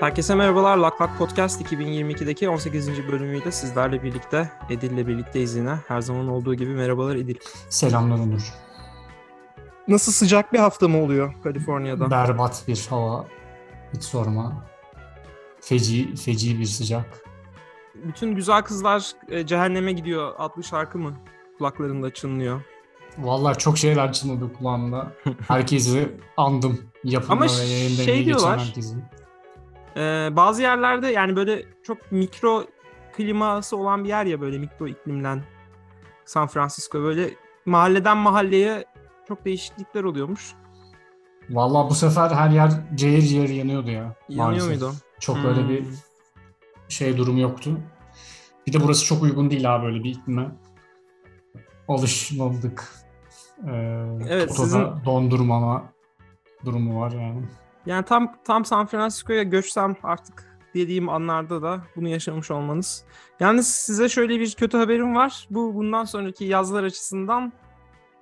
Herkese merhabalar. Lak Lak Podcast 2022'deki 18. bölümüyle sizlerle birlikte Edil'le birlikteyiz yine. Her zaman olduğu gibi merhabalar Edil. Selamlar Onur. Nasıl sıcak bir hafta mı oluyor Kaliforniya'da? Berbat bir hava. Hiç sorma. Feci, feci bir sıcak. Bütün güzel kızlar e, cehenneme gidiyor adlı şarkı mı kulaklarında çınlıyor? Vallahi çok şeyler çınladı kulağımda. Herkesi andım. Yapımda Ama ve yayında şey diyorlar, geçen herkesin. Ee, bazı yerlerde yani böyle çok mikro kliması olan bir yer ya böyle mikro iklimlen San Francisco böyle mahalleden mahalleye çok değişiklikler oluyormuş. Vallahi bu sefer her yer cayır cayır yanıyordu ya. Yanıyor maalesef. muydu? Çok Hmm. öyle bir şey durumu yoktu. Bir de burası çok uygun değil abi böyle bir iklime. Alışmadık. Ee, Evet, sizin- dondurmama durumu var yani. Yani tam tam San Francisco'ya göçsem artık dediğim anlarda da bunu yaşamış olmanız. Yalnız size şöyle bir kötü haberim var. Bu bundan sonraki yazlar açısından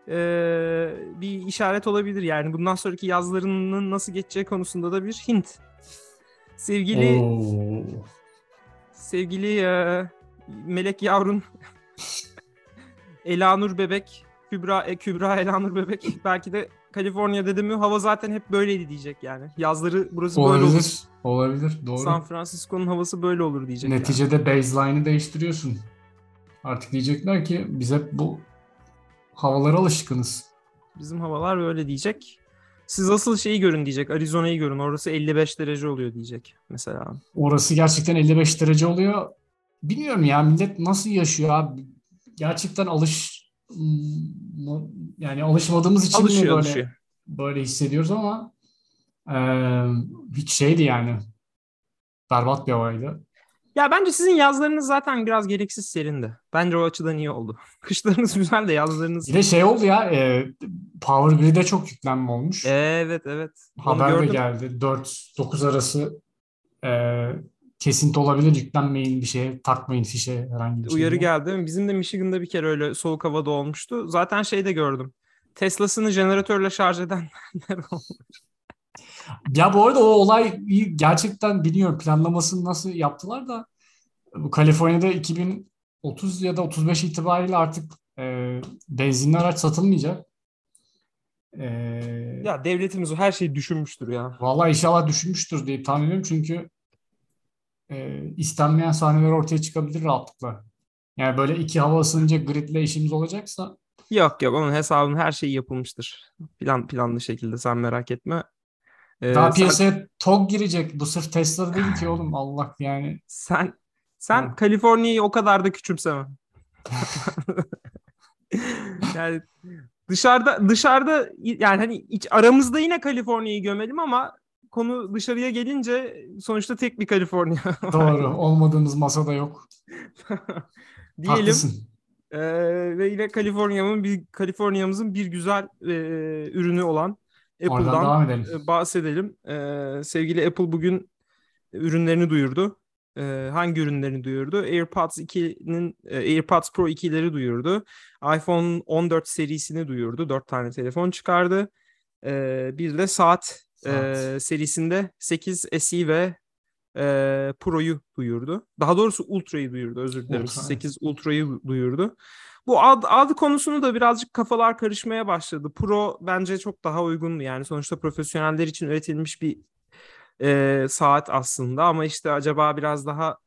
eee, bir işaret olabilir. Yani bundan sonraki yazlarının nasıl geçeceği konusunda da bir hint. Sevgili Oo. sevgili eee, Melek Yavrun Elanur Bebek Kübra e, Kübra Elanur Bebek belki de Kaliforniya dedi mi hava zaten hep böyleydi diyecek yani. Yazları burası böyle olur. Olabilir. Olabilir. Doğru. San Francisco'nun havası böyle olur diyecek. yani. Neticede baseline'ı değiştiriyorsun. Artık diyecekler ki biz hep bu havalara alışkınız. Bizim havalar böyle diyecek. Siz asıl şeyi görün diyecek. Arizona'yı görün. Orası 55 derece oluyor diyecek mesela. Orası gerçekten 55 derece oluyor. Bilmiyorum ya millet nasıl yaşıyor abi. Gerçekten alış yani alışmadığımız için Alışıyor böyle alışıyor. böyle hissediyoruz ama eee, hiç şeydi yani. Berbat bir havaydı. Ya bence sizin yazlarınız zaten biraz gereksiz serindi. Bence o açıdan iyi oldu. Kışlarınız güzel de yazlarınız... Bir de şey oldu ya e, Power Grid'e çok yüklenme olmuş. Evet evet. Haber de geldi. 4-9 arası e, kesinti olabilir. Yüklenmeyin bir şeye, takmayın fişe herhangi bir şey. Uyarı geldi. Bizim de Michigan'da bir kere öyle soğuk havada olmuştu. Zaten şey de gördüm. Tesla'sını jeneratörle şarj edenler oldu. Ya bu arada o olay gerçekten bilmiyorum planlamasını nasıl yaptılar da bu Kaliforniya'da 2030 ya da 35 itibariyle artık e, benzinli araç satılmayacak. E, Ya devletimiz o her şeyi düşünmüştür ya. Vallahi inşallah düşünmüştür diye tahmin ediyorum çünkü e, istenmeyen sahneler ortaya çıkabilir rahatlıkla. Yani böyle iki hava ısınınca gridle işimiz olacaksa Yok yok onun hesabının her şeyi yapılmıştır. Plan planlı şekilde sen merak etme. Ee, daha sen- piyasaya TOG girecek. Bu sırf Tesla değil ki oğlum Allah yani. Sen sen Hı. Kaliforniya'yı o kadar da küçümseme. yani dışarıda dışarıda yani hani iç, aramızda yine Kaliforniya'yı gömelim ama konu dışarıya gelince sonuçta tek bir Kaliforniya Doğru. Olmadığımız masada yok. diyelim. Haklısın. Ee, ve yine Kaliforniya'mın bir Kaliforniya'mızın bir güzel e, ürünü olan Apple'dan edelim. e, bahsedelim. Ee, sevgili Apple bugün ürünlerini duyurdu. Ee, hangi ürünlerini duyurdu? AirPods 2'nin e, AirPods Pro 2'leri duyurdu. iPhone 14 serisini duyurdu. 4 tane telefon çıkardı. Ee, bir de saat, e, serisinde 8 SE ve e, Pro'yu duyurdu. Daha doğrusu Ultra'yı duyurdu. Özür dilerim. Ultra, evet. 8 Ultra'yı duyurdu. Bu ad, ad konusunu da birazcık kafalar karışmaya başladı. Pro bence çok daha uygundu. Yani sonuçta profesyoneller için üretilmiş bir e, saat aslında. Ama işte acaba biraz daha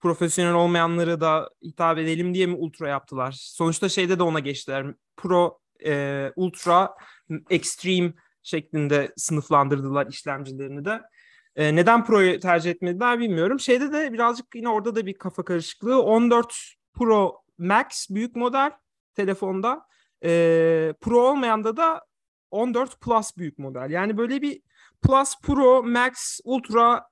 profesyonel olmayanlara da hitap edelim diye mi Ultra yaptılar? Sonuçta şeyde de ona geçtiler. Pro, e, Ultra, Extreme şeklinde sınıflandırdılar işlemcilerini de. E, neden Pro'yu tercih etmediler bilmiyorum. Şeyde de birazcık yine orada da bir kafa karışıklığı. 14 Pro Max büyük model telefonda. E, Pro olmayanda da 14 Plus büyük model. Yani böyle bir Plus, Pro, Max, Ultra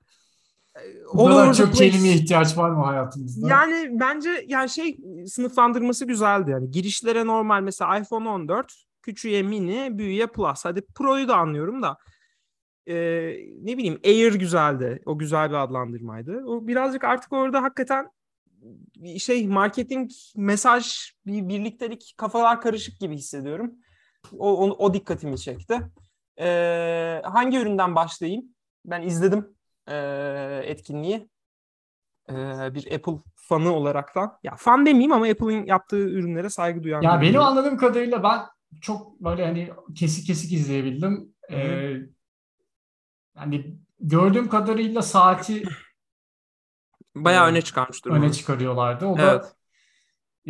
e, Bu all kadar çok place. kelimeye ihtiyaç var mı hayatımızda? Yani bence yani şey sınıflandırması güzeldi yani. Girişlere normal mesela iPhone 14, küçüğe mini, büyüğe plus. Hadi Pro'yu da anlıyorum da e, ne bileyim Air güzeldi. O güzel bir adlandırmaydı. O birazcık artık orada hakikaten şey marketing, mesaj, bir birliktelik, kafalar karışık gibi hissediyorum. O, o, o dikkatimi çekti. E, hangi üründen başlayayım? Ben izledim. e, etkinliği. E, bir Apple fanı olaraktan. Ya fan demeyeyim ama Apple'ın yaptığı ürünlere saygı duyan. Ya benim anladığım kadarıyla ben çok böyle hani kesik kesik izleyebildim. Ee, yani gördüğüm kadarıyla saati bayağı öne çıkarmış durumda. Öne çıkarıyorlardı. O evet. da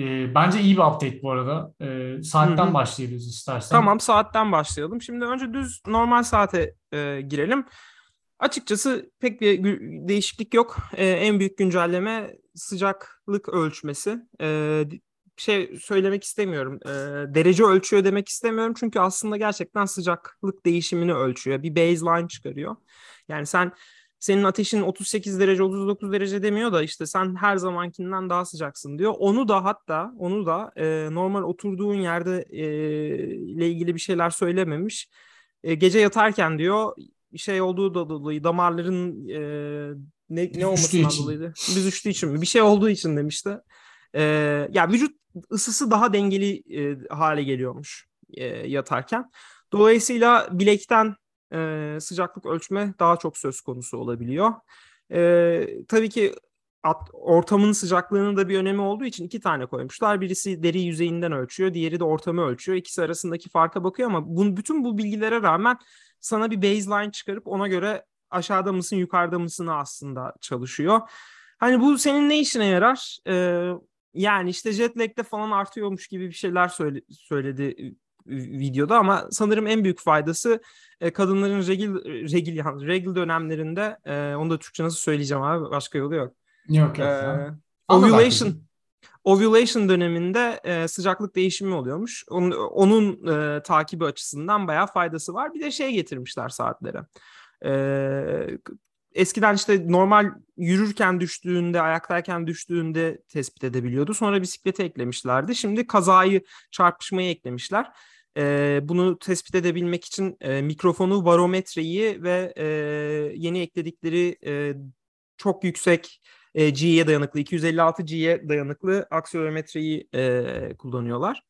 e, bence iyi bir update bu arada. E, saatten Hı-hı. başlayabiliriz istersen. Tamam saatten başlayalım. Şimdi önce düz normal saate e, girelim. Açıkçası pek bir değişiklik yok. E, en büyük güncelleme sıcaklık ölçmesi. E, şey söylemek istemiyorum. E, derece ölçüyor demek istemiyorum. Çünkü aslında gerçekten sıcaklık değişimini ölçüyor. Bir baseline çıkarıyor. Yani sen senin ateşin 38 derece 39 derece demiyor da işte sen her zamankinden daha sıcaksın diyor. Onu da hatta onu da e, normal oturduğun yerde e, ile ilgili bir şeyler söylememiş. E, gece yatarken diyor şey olduğu da dolayı damarların e, ne, ne olmasından dolayıydı? Büzüştüğü için mi? Bir şey olduğu için demişti. E, ya vücut ısısı daha dengeli e, hale geliyormuş e, yatarken. Dolayısıyla bilekten e, sıcaklık ölçme daha çok söz konusu olabiliyor. E, tabii ki at, ortamın sıcaklığının da bir önemi olduğu için iki tane koymuşlar. Birisi deri yüzeyinden ölçüyor, diğeri de ortamı ölçüyor. İkisi arasındaki farka bakıyor ama bu, bütün bu bilgilere rağmen sana bir baseline çıkarıp ona göre aşağıda mısın, yukarıda mısın aslında çalışıyor. Hani bu senin ne işine yarar? Ee, yani işte jet lag'de falan artıyormuş gibi bir şeyler söyle, söyledi videoda ama sanırım en büyük faydası e, kadınların regil regil yani regil dönemlerinde e, onu da Türkçe nasıl söyleyeceğim abi başka yolu yok. Yok yok. Ee, ovulation ovulation döneminde e, sıcaklık değişimi oluyormuş. Onun, onun e, takibi açısından bayağı faydası var. Bir de şey getirmişler saatlere. E, eskiden işte normal yürürken düştüğünde, ayaktayken düştüğünde tespit edebiliyordu. Sonra bisiklete eklemişlerdi. Şimdi kazayı, çarpışmayı eklemişler. E, bunu tespit edebilmek için e, mikrofonu, barometreyi ve e, yeni ekledikleri e, çok yüksek e, G'ye dayanıklı, 256 G'ye dayanıklı aksiyolometreyi e, kullanıyorlar.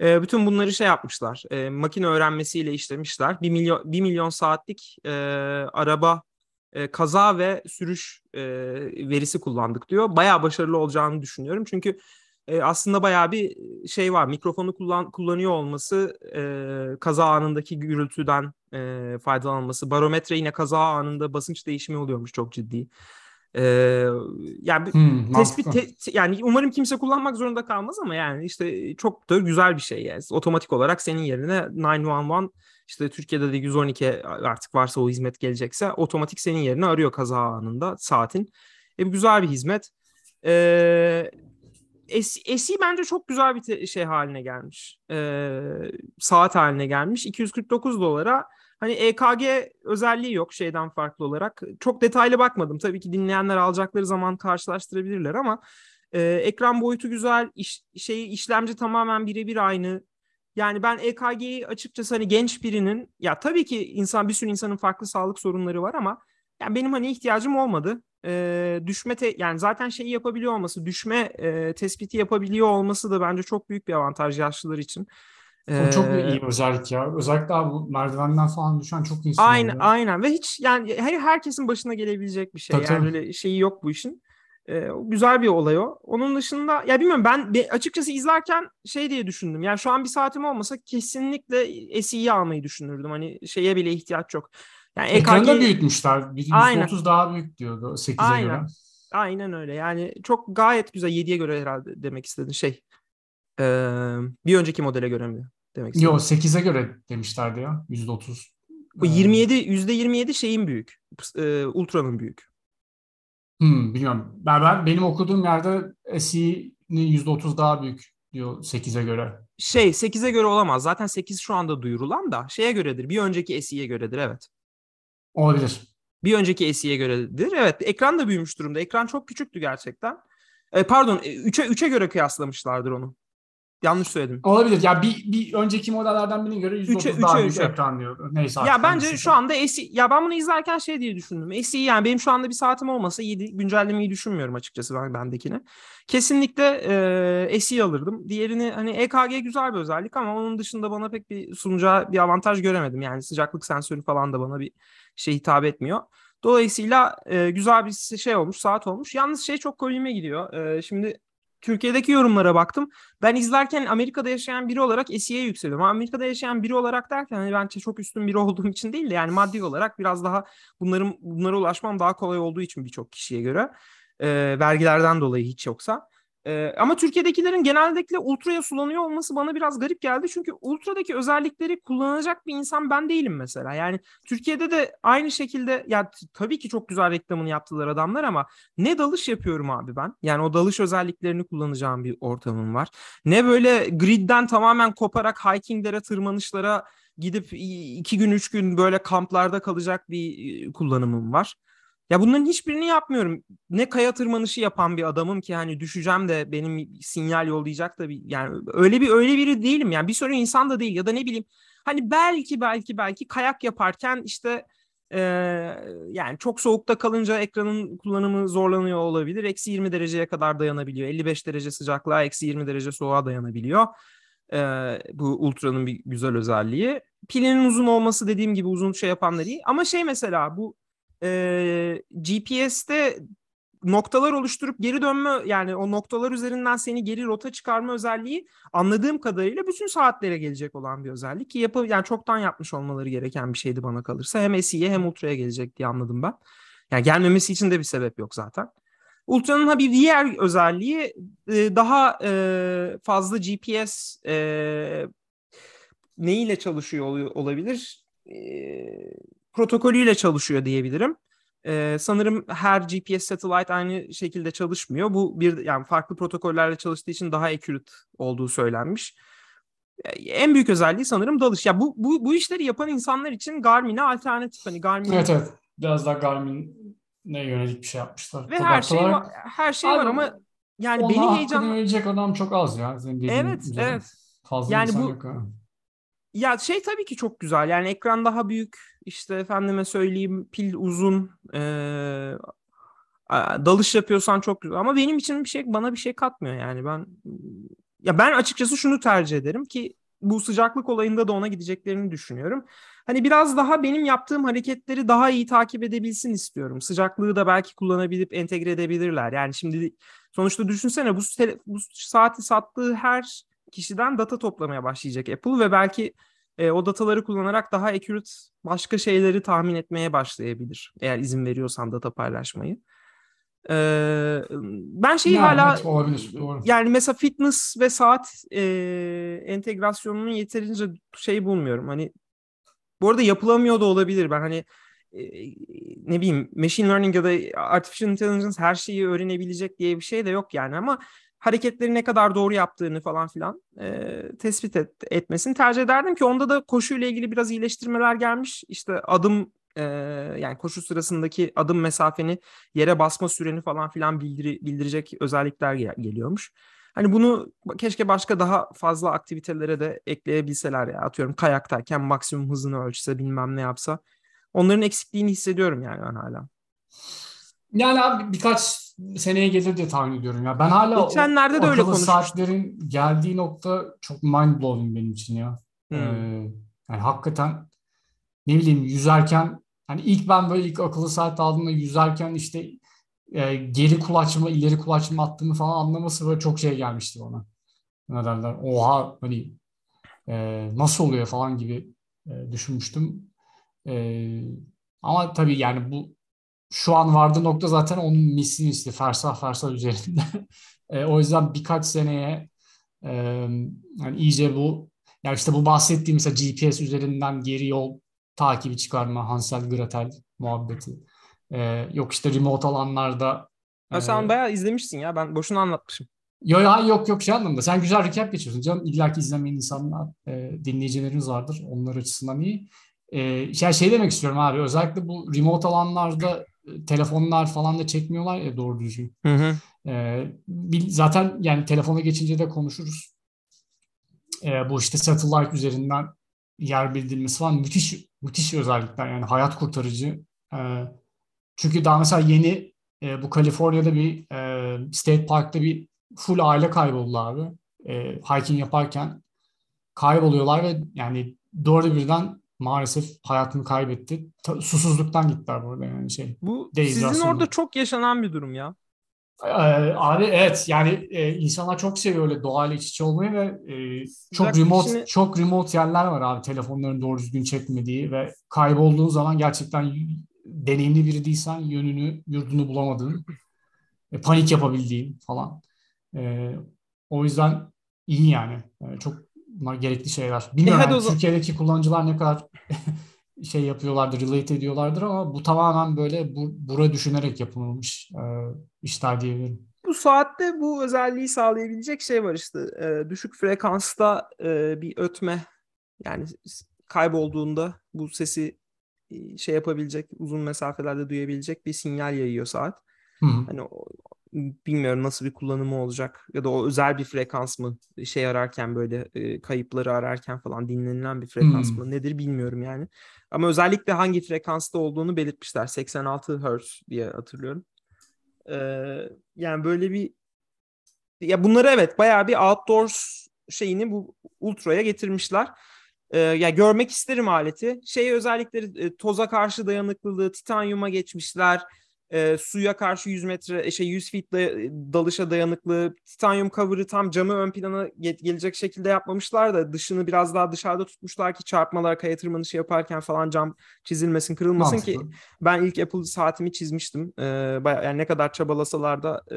E, bütün bunları şey yapmışlar, e, makine öğrenmesiyle işlemişler. 1 milyon, 1 milyon saatlik e, araba e, kaza ve sürüş e, verisi kullandık diyor. Bayağı başarılı olacağını düşünüyorum. Çünkü e, aslında bayağı bir şey var. Mikrofonu kullan kullanıyor olması, e, kaza anındaki gürültüden e, faydalanması, barometre yine kaza anında basınç değişimi oluyormuş çok ciddi. E, yani hmm, tespit te, yani umarım kimse kullanmak zorunda kalmaz ama yani işte çok da güzel bir şey yani. Otomatik olarak senin yerine 911 işte Türkiye'de de 112 artık varsa o hizmet gelecekse otomatik senin yerine arıyor kaza anında saatin. E, güzel bir hizmet. E, SE bence çok güzel bir şey haline gelmiş. E, saat haline gelmiş. 249 dolara hani EKG özelliği yok şeyden farklı olarak. Çok detaylı bakmadım. Tabii ki dinleyenler alacakları zaman karşılaştırabilirler ama e, ekran boyutu güzel. Iş, şeyi işlemci tamamen birebir aynı. Yani ben EKG'yi açıkçası hani genç birinin ya tabii ki insan bir sürü insanın farklı sağlık sorunları var ama yani benim hani ihtiyacım olmadı e, düşme te- yani zaten şeyi yapabiliyor olması, düşme e, tespiti yapabiliyor olması da bence çok büyük bir avantaj yaşlılar için. O çok iyi bir özellik ya. Özellikle bu merdivenden falan düşen çok insan Aynen, aynen ve hiç yani her herkesin başına gelebilecek bir şey. Tabii, yani tabii. öyle şeyi yok bu işin. Ee, güzel bir olay o. Onun dışında ya bilmiyorum ben açıkçası izlerken şey diye düşündüm. Yani şu an bir saatim olmasa kesinlikle SE'yi almayı düşünürdüm. Hani şeye bile ihtiyaç yok. Yani EKG... da büyütmüşler. %30 daha büyük diyordu 8'e Aynen. göre. Aynen öyle. Yani çok gayet güzel. 7'ye göre herhalde demek istedin şey. Ee, bir önceki modele göre mi demek istedin? Yok 8'e göre demişlerdi ya. %30. Bu 27 %27 şeyin büyük. E, Ultra'nın büyük. Hmm, bilmiyorum. Ben, ben benim okuduğum yerde SE'nin %30 daha büyük diyor 8'e göre. Şey 8'e göre olamaz. Zaten 8 şu anda duyurulan da şeye göredir. Bir önceki SE'ye göredir evet. Olabilir. Bir önceki SE'ye göredir. Evet ekran da büyümüş durumda. Ekran çok küçüktü gerçekten. E, pardon 3'e 3'e göre kıyaslamışlardır onu. Yanlış söyledim. Olabilir. Ya bir, bir önceki modellerden birine göre 130 3'e, daha 3'e, büyük ekran diyor. Neyse Ya bence şu anda SE ya ben bunu izlerken şey diye düşündüm. SE yani benim şu anda bir saatim olmasa 7 güncellemeyi düşünmüyorum açıkçası ben bendekini. Kesinlikle e, SE alırdım. Diğerini hani EKG güzel bir özellik ama onun dışında bana pek bir sunacağı bir avantaj göremedim. Yani sıcaklık sensörü falan da bana bir şey hitap etmiyor. Dolayısıyla e, güzel bir şey olmuş, saat olmuş. Yalnız şey çok komiğime gidiyor. E, şimdi Türkiye'deki yorumlara baktım. Ben izlerken Amerika'da yaşayan biri olarak SE'ye yükseliyorum. Amerika'da yaşayan biri olarak derken hani ben çok üstün biri olduğum için değil de yani maddi olarak biraz daha bunların bunlara ulaşmam daha kolay olduğu için birçok kişiye göre e, vergilerden dolayı hiç yoksa. Ee, ama Türkiye'dekilerin genellikle ultraya sulanıyor olması bana biraz garip geldi. Çünkü ultradaki özellikleri kullanacak bir insan ben değilim mesela. Yani Türkiye'de de aynı şekilde ya tabii ki çok güzel reklamını yaptılar adamlar ama ne dalış yapıyorum abi ben. Yani o dalış özelliklerini kullanacağım bir ortamım var. Ne böyle gridden tamamen koparak hikinglere, tırmanışlara gidip iki gün, üç gün böyle kamplarda kalacak bir kullanımım var. Ya bunların hiçbirini yapmıyorum. Ne kaya tırmanışı yapan bir adamım ki hani düşeceğim de benim sinyal yollayacak da bir yani öyle bir öyle biri değilim yani bir sürü insan da değil ya da ne bileyim hani belki belki belki kayak yaparken işte e, yani çok soğukta kalınca ekranın kullanımı zorlanıyor olabilir. Eksi 20 dereceye kadar dayanabiliyor. 55 derece sıcaklığa eksi 20 derece soğuğa dayanabiliyor. E, bu Ultra'nın bir güzel özelliği. Pilinin uzun olması dediğim gibi uzun şey yapanları iyi. Ama şey mesela bu e, GPS'te noktalar oluşturup geri dönme yani o noktalar üzerinden seni geri rota çıkarma özelliği anladığım kadarıyla bütün saatlere gelecek olan bir özellik ki yapı yani çoktan yapmış olmaları gereken bir şeydi bana kalırsa. Hem SE'ye hem Ultra'ya gelecek diye anladım ben. Yani gelmemesi için de bir sebep yok zaten. Ultra'nın ha bir diğer özelliği daha fazla GPS neyle çalışıyor olabilir? Protokolüyle çalışıyor diyebilirim. Ee, sanırım her GPS satellite aynı şekilde çalışmıyor. Bu bir yani farklı protokollerle çalıştığı için daha accurate olduğu söylenmiş. Ee, en büyük özelliği sanırım dalış. Ya bu bu bu işleri yapan insanlar için Garmin'e alternatif hani Garmin Evet evet. Biraz daha Garmin'e yönelik bir şey yapmışlar. Ve Product her şey var, her şey var ama yani beni heyecan verecek adam çok az ya. Senin evet, evet. Fazla yani bu yok ha. Ya şey tabii ki çok güzel. Yani ekran daha büyük. İşte efendime söyleyeyim pil uzun. Ee, dalış yapıyorsan çok güzel. Ama benim için bir şey bana bir şey katmıyor yani. Ben ya ben açıkçası şunu tercih ederim ki bu sıcaklık olayında da ona gideceklerini düşünüyorum. Hani biraz daha benim yaptığım hareketleri daha iyi takip edebilsin istiyorum. Sıcaklığı da belki kullanabilip entegre edebilirler. Yani şimdi sonuçta düşünsene bu, bu saati sattığı her kişiden data toplamaya başlayacak Apple ve belki e, o dataları kullanarak daha accurate başka şeyleri tahmin etmeye başlayabilir. Eğer izin veriyorsan data paylaşmayı. Ee, ben şeyi yani, hala olabilir, doğru. yani mesela fitness ve saat e, entegrasyonunun yeterince şey bulmuyorum. Hani bu arada yapılamıyor da olabilir. Ben hani e, ne bileyim machine learning ya da artificial intelligence her şeyi öğrenebilecek diye bir şey de yok yani ama hareketleri ne kadar doğru yaptığını falan filan e, tespit et, etmesini tercih ederdim ki onda da koşuyla ilgili biraz iyileştirmeler gelmiş. İşte adım e, yani koşu sırasındaki adım mesafeni yere basma süreni falan filan bildiri, bildirecek özellikler gel- geliyormuş. Hani bunu keşke başka daha fazla aktivitelere de ekleyebilseler ya. Atıyorum kayaktayken maksimum hızını ölçse bilmem ne yapsa. Onların eksikliğini hissediyorum yani ben hala. Yani abi birkaç seneye gelir diye tahmin ediyorum ya. Ben hala Geçenlerde o, de öyle konuşmuştum. saatlerin geldiği nokta çok mind blowing benim için ya. Hmm. Ee, yani hakikaten ne bileyim yüzerken hani ilk ben böyle ilk akıllı saat aldığımda yüzerken işte e, geri kulaçma, ileri kulaçma attığını falan anlaması böyle çok şey gelmişti bana. Ne derler? Oha hani e, nasıl oluyor falan gibi e, düşünmüştüm. E, ama tabii yani bu şu an vardığı nokta zaten onun misli misli fersah fersah üzerinde. e, o yüzden birkaç seneye e, yani iyice bu yani işte bu bahsettiğim mesela GPS üzerinden geri yol takibi çıkarma Hansel Gretel muhabbeti. E, yok işte remote alanlarda Ha, sen ee, bayağı izlemişsin ya. Ben boşuna anlatmışım. Yok ya yok yok şey anlamda. Sen güzel recap geçiyorsun canım. İlla ki izlemeyen insanlar, e, dinleyicilerimiz vardır. Onlar açısından iyi. E, yani şey demek istiyorum abi. Özellikle bu remote alanlarda telefonlar falan da çekmiyorlar ya doğru düzgün. Hı hı. Ee, zaten yani telefona geçince de konuşuruz. Ee, bu işte satellite üzerinden yer bildirmesi falan müthiş müthiş özellikler yani hayat kurtarıcı. Ee, çünkü daha mesela yeni e, bu Kaliforniya'da bir e, State Park'ta bir full aile kayboldu abi. E, hiking yaparken kayboluyorlar ve yani doğru birden maalesef hayatını kaybetti. Ta, susuzluktan gittiler burada yani şey. Bu sizin orada çok yaşanan bir durum ya. Ee, abi evet yani e, insanlar çok seviyor öyle doğayla iç içe olmayı ve e, çok remote içine... çok remote yerler var abi telefonların doğru düzgün çekmediği ve kaybolduğun zaman gerçekten deneyimli biri değilsen yönünü yurdunu bulamadığın e, panik yapabildiğin falan. E, o yüzden iyi yani. E, çok bunlar gerekli şeyler. Bilmiyorum e, yani, Türkiye'deki kullanıcılar ne kadar şey yapıyorlardır, relate ediyorlardır ama bu tamamen böyle bu, bura düşünerek yapılmış e, işler diyebilirim. Bu saatte bu özelliği sağlayabilecek şey var işte. E, düşük frekansta e, bir ötme yani kaybolduğunda bu sesi e, şey yapabilecek, uzun mesafelerde duyabilecek bir sinyal yayıyor saat. Hı. Hani bilmiyorum nasıl bir kullanımı olacak ya da o özel bir frekans mı şey ararken böyle e, kayıpları ararken falan dinlenilen bir frekans hmm. mı nedir bilmiyorum yani. Ama özellikle hangi frekansta olduğunu belirtmişler. 86 Hz diye hatırlıyorum. Ee, yani böyle bir ya bunları evet bayağı bir outdoors şeyini bu ultra'ya getirmişler. Ee, ya görmek isterim aleti. Şey özellikleri e, toza karşı dayanıklılığı, titanyuma geçmişler e, suya karşı 100 metre e, şey 100 feet dalışa dayanıklı titanyum cover'ı tam camı ön plana gelecek şekilde yapmamışlar da dışını biraz daha dışarıda tutmuşlar ki çarpmalar kaya tırmanışı yaparken falan cam çizilmesin kırılmasın Mantıklı. ki ben ilk Apple saatimi çizmiştim e, baya, yani ne kadar çabalasalar da e,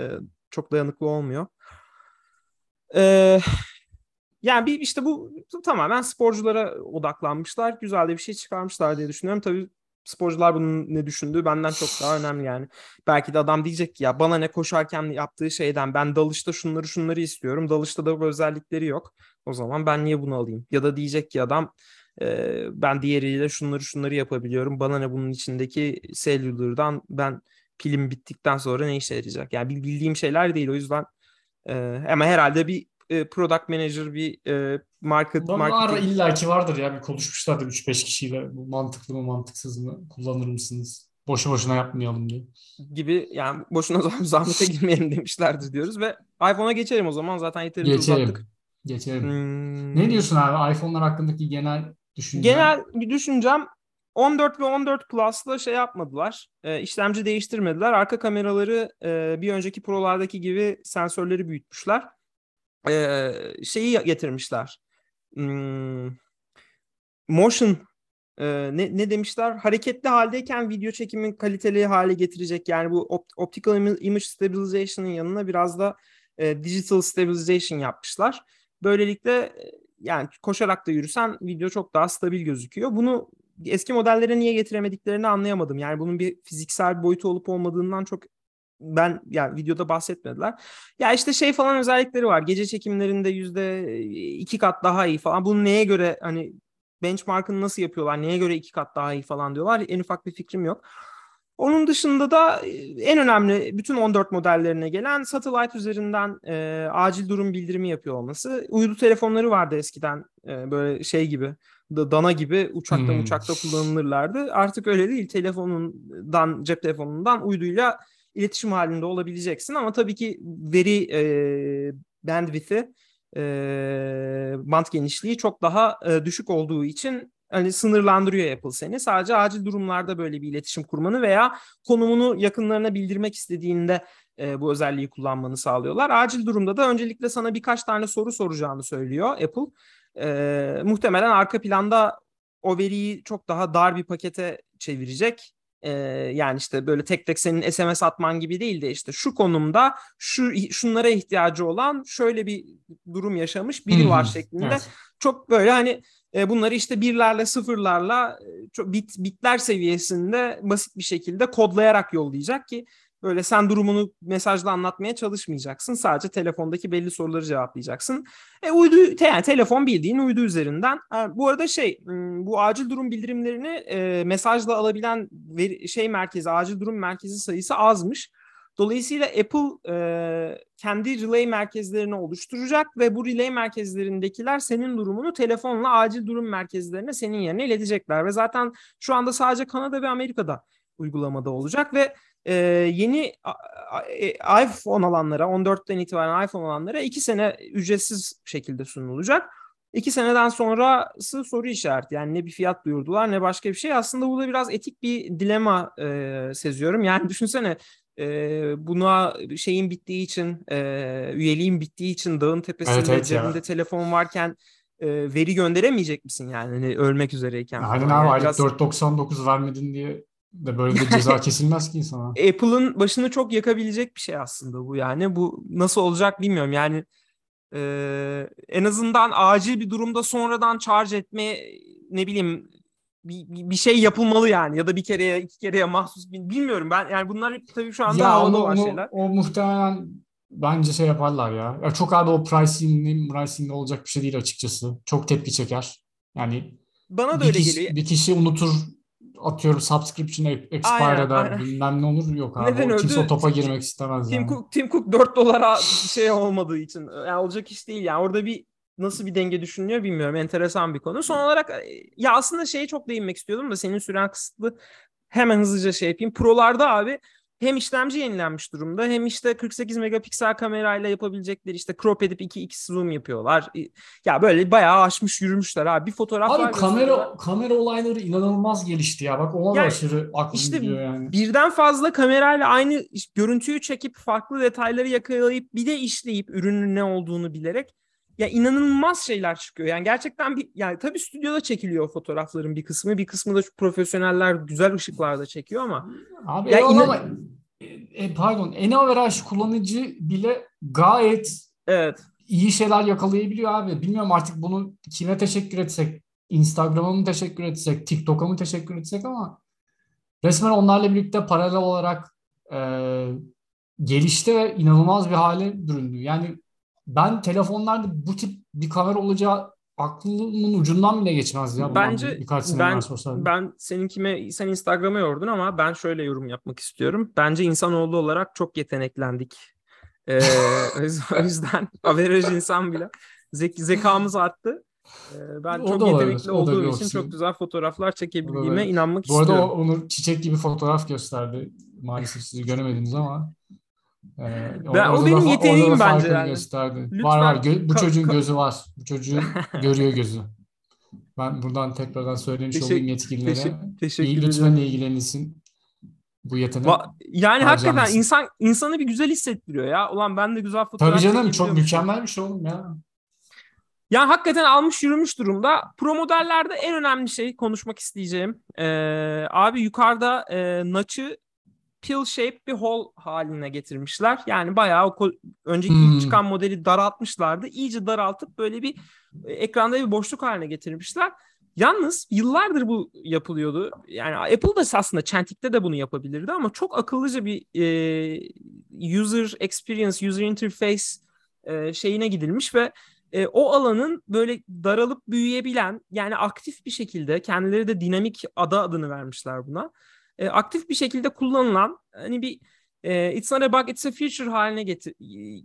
çok dayanıklı olmuyor. E, yani bir işte bu tamamen sporculara odaklanmışlar. Güzel de bir şey çıkarmışlar diye düşünüyorum. Tabii sporcular bunun ne düşündüğü benden çok daha önemli yani. Belki de adam diyecek ki ya bana ne koşarken yaptığı şeyden ben dalışta şunları şunları istiyorum. Dalışta da bu özellikleri yok. O zaman ben niye bunu alayım? Ya da diyecek ki adam e, ben diğeriyle şunları şunları yapabiliyorum. Bana ne bunun içindeki cellular'dan ben pilim bittikten sonra ne işe yarayacak? Yani bildiğim şeyler değil o yüzden e, ama herhalde bir e, product manager, bir e, market... Var marketing... illaki vardır ya bir konuşmuşlardır 3-5 kişiyle bu mantıklı mı mantıksız mı kullanır mısınız? Boşu boşuna yapmayalım diye. Gibi yani boşuna zahmete girmeyelim demişlerdir diyoruz ve iPhone'a geçelim o zaman zaten yeterince geçelim. uzattık. Geçelim. Hmm. Ne diyorsun abi iPhone'lar hakkındaki genel düşüncem? Genel düşüncem 14 ve 14 Plus'la şey yapmadılar. E, işlemci değiştirmediler. Arka kameraları e, bir önceki Pro'lardaki gibi sensörleri büyütmüşler e, şeyi getirmişler. Hmm, motion e, ne, ne demişler? Hareketli haldeyken video çekimin kaliteli hale getirecek. Yani bu opt- optical image stabilization'ın yanına biraz da e, digital stabilization yapmışlar. Böylelikle yani koşarak da yürüsen video çok daha stabil gözüküyor. Bunu eski modellere niye getiremediklerini anlayamadım. Yani bunun bir fiziksel boyutu olup olmadığından çok ben yani videoda bahsetmediler. Ya işte şey falan özellikleri var. Gece çekimlerinde yüzde iki kat daha iyi falan. Bunu neye göre hani benchmark'ını nasıl yapıyorlar? Neye göre iki kat daha iyi falan diyorlar. En ufak bir fikrim yok. Onun dışında da en önemli bütün 14 modellerine gelen satellite üzerinden e, acil durum bildirimi yapıyor olması. Uydu telefonları vardı eskiden e, böyle şey gibi dana gibi uçakta hmm. uçakta kullanılırlardı. Artık öyle değil. Telefonundan cep telefonundan uyduyla iletişim halinde olabileceksin ama tabii ki veri e, bandwidth'i e, band genişliği çok daha e, düşük olduğu için hani sınırlandırıyor Apple seni. Sadece acil durumlarda böyle bir iletişim kurmanı veya konumunu yakınlarına bildirmek istediğinde e, bu özelliği kullanmanı sağlıyorlar. Acil durumda da öncelikle sana birkaç tane soru soracağını söylüyor Apple. E, muhtemelen arka planda o veriyi çok daha dar bir pakete çevirecek e, yani işte böyle tek tek senin SMS atman gibi değil de işte şu konumda şu şunlara ihtiyacı olan şöyle bir durum yaşamış biri var şeklinde. Evet. Çok böyle hani e, bunları işte birlerle sıfırlarla çok bit bitler seviyesinde basit bir şekilde kodlayarak yollayacak ki Böyle sen durumunu mesajla anlatmaya çalışmayacaksın. Sadece telefondaki belli soruları cevaplayacaksın. E uydu yani telefon bildiğin uydu üzerinden. Ha, bu arada şey bu acil durum bildirimlerini e, mesajla alabilen veri, şey merkezi acil durum merkezi sayısı azmış. Dolayısıyla Apple e, kendi relay merkezlerini oluşturacak ve bu relay merkezlerindekiler senin durumunu telefonla acil durum merkezlerine senin yerine iletecekler. Ve zaten şu anda sadece Kanada ve Amerika'da uygulamada olacak ve e, yeni iPhone alanlara 14'ten itibaren iPhone alanlara 2 sene ücretsiz şekilde sunulacak. İki seneden sonrası soru işareti. Yani ne bir fiyat duyurdular ne başka bir şey. Aslında bu da biraz etik bir dilema e, seziyorum. Yani düşünsene e, buna şeyin bittiği için, e, üyeliğin bittiği için dağın tepesinde evet, evet cebinde ya. telefon varken e, veri gönderemeyecek misin yani hani ölmek üzereyken? Aynen abi yani biraz... 4.99 vermedin diye de böyle bir ceza kesilmez ki insana. Apple'ın başını çok yakabilecek bir şey aslında bu yani. Bu nasıl olacak bilmiyorum. Yani e, en azından acil bir durumda sonradan charge etme ne bileyim bir, bir şey yapılmalı yani ya da bir kereye iki kereye mahsus bilmiyorum ben yani bunlar tabii şu anda ya havada olan şeyler. O muhtemelen bence şey yaparlar ya. ya çok abi o pricing, pricing olacak bir şey değil açıkçası. Çok tepki çeker. Yani bana da öyle kişi, geliyor. Bir kişi unutur atıyorum subscription expire eder bilmem ne olur yok abi. Neden o, kimse o topa girmek istemez Tim yani. Cook, Tim Cook 4 dolara şey olmadığı için yani olacak iş değil yani orada bir nasıl bir denge düşünülüyor bilmiyorum enteresan bir konu. Son olarak e, ya aslında şeye çok değinmek istiyordum da senin süren kısıtlı hemen hızlıca şey yapayım. Prolarda abi hem işlemci yenilenmiş durumda hem işte 48 megapiksel kamerayla yapabilecekleri işte crop edip 2x zoom yapıyorlar. Ya böyle bayağı aşmış yürümüşler abi. Bir fotoğraf Abi kamera kamera olayları inanılmaz gelişti ya. Bak ona yani, da aşırı aklım işte gidiyor yani. Birden fazla kamerayla aynı görüntüyü çekip farklı detayları yakalayıp bir de işleyip ürünün ne olduğunu bilerek ya inanılmaz şeyler çıkıyor. Yani gerçekten bir yani tabii stüdyoda çekiliyor fotoğrafların bir kısmı. Bir kısmı da profesyoneller güzel ışıklarda çekiyor ama Abi ya inan- ama e, pardon en averaj kullanıcı bile gayet evet. iyi şeyler yakalayabiliyor abi. Bilmiyorum artık bunu kime teşekkür etsek, Instagram'a mı teşekkür etsek, TikTok'a mı teşekkür etsek ama resmen onlarla birlikte paralel olarak e, gelişti ve inanılmaz bir hale büründü. Yani ben telefonlarda bu tip bir kamera olacağı aklımın ucundan bile geçmez ya. Bence birkaç sene ben, ben seninkime sen Instagram'a yordun ama ben şöyle yorum yapmak istiyorum. Bence insanoğlu olarak çok yeteneklendik. Ee, o yüzden averaj insan bile zek zekamız arttı. Ee, ben o çok yetenekli olduğum için çok güzel fotoğraflar çekebildiğime inanmak Bu istiyorum. Bu arada Onur çiçek gibi fotoğraf gösterdi. Maalesef sizi göremediniz ama. Ee, ben, o benim da, yeteneğim bence yani. Gösterdi. Lütfen, var var. Gö- bu çocuğun gözü var. Bu çocuğun görüyor gözü. Ben buradan tekrardan söylemiş teşekkür, olayım yetkililere. Teşekkür, teşekkür İyi, lütfen ilgilenilsin. Bu yetenek. Va- yani hakikaten insan insanı bir güzel hissettiriyor ya. Ulan ben de güzel fotoğraf Tabii canım çok mükemmel bir şey oğlum ya. Yani hakikaten almış yürümüş durumda. Pro modellerde en önemli şey konuşmak isteyeceğim. Ee, abi yukarıda e, Notch'ı pill shape bir hole haline getirmişler. Yani bayağı o önceki hmm. ilk çıkan modeli daraltmışlardı. İyice daraltıp böyle bir e, ekranda bir boşluk haline getirmişler. Yalnız yıllardır bu yapılıyordu. Yani Apple da aslında Çentik'te de bunu yapabilirdi ama çok akıllıca bir e, user experience, user interface e, şeyine gidilmiş ve e, o alanın böyle daralıp büyüyebilen yani aktif bir şekilde kendileri de dinamik ada adını vermişler buna e, aktif bir şekilde kullanılan hani bir e, it's not a bug it's a feature haline getir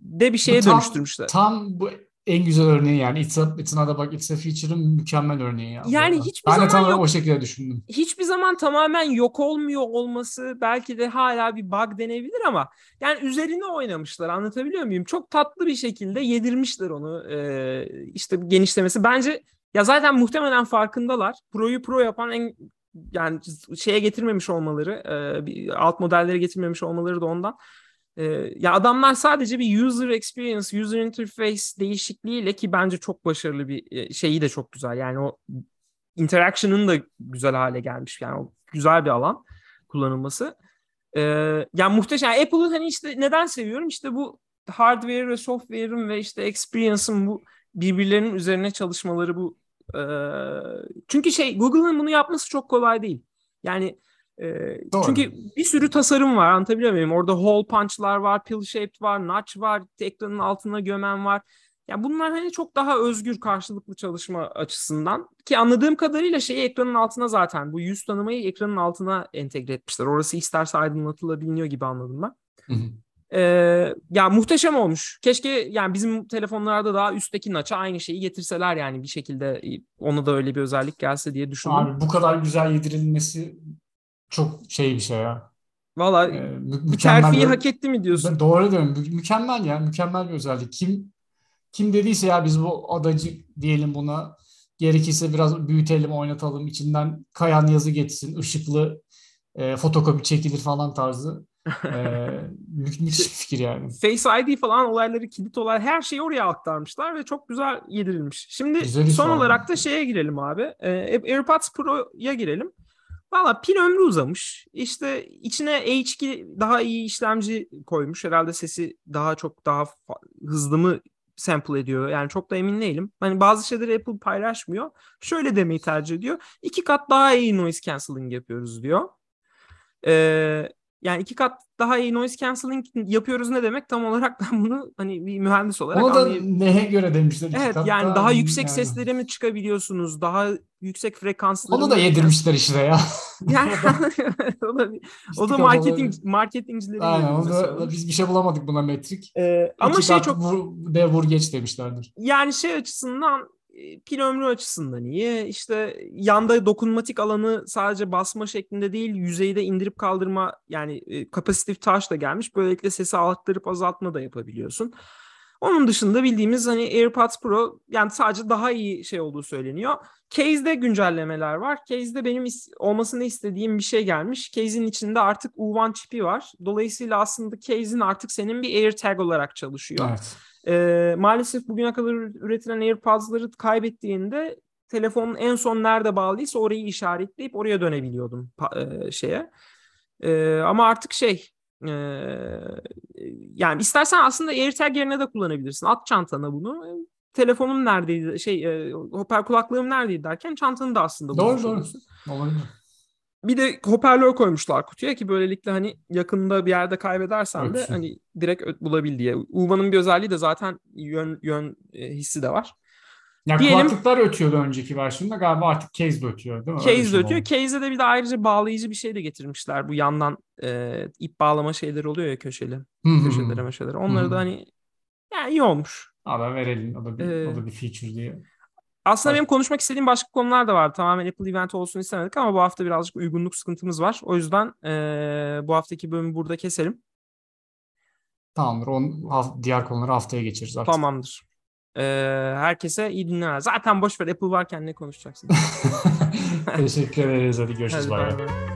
de bir şeye tam, dönüştürmüşler. Tam bu en güzel örneği yani it's, a, it's not a bug it's a feature'ın mükemmel örneği. Ya yani hiçbir ben zaman de tam yok, o şekilde düşündüm. Hiçbir zaman tamamen yok olmuyor olması belki de hala bir bug denebilir ama yani üzerine oynamışlar anlatabiliyor muyum? Çok tatlı bir şekilde yedirmişler onu e, işte genişlemesi. Bence ya zaten muhtemelen farkındalar. Pro'yu Pro yapan en yani şeye getirmemiş olmaları, e, alt modellere getirmemiş olmaları da ondan. E, ya adamlar sadece bir user experience, user interface değişikliğiyle ki bence çok başarılı bir e, şeyi de çok güzel. Yani o interaction'ın da güzel hale gelmiş. Yani o güzel bir alan kullanılması. E, yani muhteşem. Yani Apple'ı hani işte neden seviyorum? İşte bu hardware ve software'ın ve işte experience'ın bu birbirlerinin üzerine çalışmaları bu çünkü şey Google'ın bunu yapması çok kolay değil. Yani e, çünkü bir sürü tasarım var anlatabiliyor muyum? Orada hole punch'lar var, pill shaped var, notch var, ekranın altına gömen var. Ya bunlar hani çok daha özgür karşılıklı çalışma açısından ki anladığım kadarıyla şeyi ekranın altına zaten bu yüz tanımayı ekranın altına entegre etmişler. Orası isterse aydınlatılabiliyor gibi anladım ben. Hı hı. Ee, ya muhteşem olmuş. Keşke yani bizim telefonlarda daha üstteki naça aynı şeyi getirseler yani bir şekilde e, ona da öyle bir özellik gelse diye düşündüm. Abi bu kadar güzel yedirilmesi çok şey bir şey ya. Valla ee, mü- terfiyi bir, hak etti mi diyorsun? Doğru diyorum. Mü- mükemmel ya. Mükemmel bir özellik. Kim kim dediyse ya biz bu adacı diyelim buna gerekirse biraz büyütelim oynatalım içinden kayan yazı geçsin ışıklı e, fotokopi çekilir falan tarzı. E, müthiş bir fikir yani. Face ID falan olayları, kilit olay her şeyi oraya aktarmışlar ve çok güzel yedirilmiş. Şimdi Güzel son iş olarak da şeye girelim abi. E, AirPods Pro'ya girelim. Valla pil ömrü uzamış. İşte içine H2 daha iyi işlemci koymuş. Herhalde sesi daha çok daha hızlı mı sample ediyor. Yani çok da emin değilim. Hani bazı şeyleri Apple paylaşmıyor. Şöyle demeyi tercih ediyor. İki kat daha iyi noise cancelling yapıyoruz diyor. Ee, yani iki kat daha iyi noise cancelling yapıyoruz ne demek tam olarak ben bunu hani bir mühendis olarak Onu da anlayayım. neye göre demişler? Evet kat yani daha, yüksek yani. seslere mi çıkabiliyorsunuz? Daha yüksek frekansları Onu da yedirmişler işte ya. Yani o da, o da marketing marketingcilerin Aynen o da, biz bir şey bulamadık buna metrik. Ee, ama şey çok vur, de vur geç demişlerdir. Yani şey açısından pil ömrü açısından iyi. İşte yanda dokunmatik alanı sadece basma şeklinde değil yüzeyde indirip kaldırma yani kapasitif touch da gelmiş. Böylelikle sesi arttırıp azaltma da yapabiliyorsun. Onun dışında bildiğimiz hani AirPods Pro yani sadece daha iyi şey olduğu söyleniyor. Case'de güncellemeler var. Case'de benim is- olmasını istediğim bir şey gelmiş. Case'in içinde artık U1 çipi var. Dolayısıyla aslında case'in artık senin bir AirTag olarak çalışıyor. Evet. Ee, maalesef bugüne kadar üretilen AirPods'ları kaybettiğinde telefonun en son nerede bağlıysa orayı işaretleyip oraya dönebiliyordum e, şeye. E, ama artık şey e, yani istersen aslında AirTag yerine de kullanabilirsin. At çantana bunu. Telefonum neredeydi şey e, hoparlör kulaklığım neredeydi derken çantanı da aslında Doğru doğru. Olabilir. Bir de hoparlör koymuşlar kutuya ki böylelikle hani yakında bir yerde kaybedersen de hani direkt bulabil diye. Uvan'ın bir özelliği de zaten yön yön e, hissi de var. Ya Diyelim, kulaklıklar ötüyordu önceki versiyonda galiba artık case de ötüyor değil mi? Case de ötüyor. Case'e de bir de ayrıca bağlayıcı bir şey de getirmişler. Bu yandan e, ip bağlama şeyleri oluyor ya köşeli. köşelere meşeleri. Onları da hani yani iyi olmuş. Haber verelim. O da bir, ee, o da bir feature diye. Aslında benim konuşmak istediğim başka konular da var. Tamamen Apple event olsun istemedik ama bu hafta birazcık uygunluk sıkıntımız var. O yüzden e, bu haftaki bölümü burada keselim. Tamamdır. On, diğer konuları haftaya geçeriz artık. Tamamdır. E, herkese iyi dinlemeler. Zaten boş ver Apple varken ne konuşacaksın? Teşekkür ederiz. Hadi görüşürüz. Hadi, bay bay.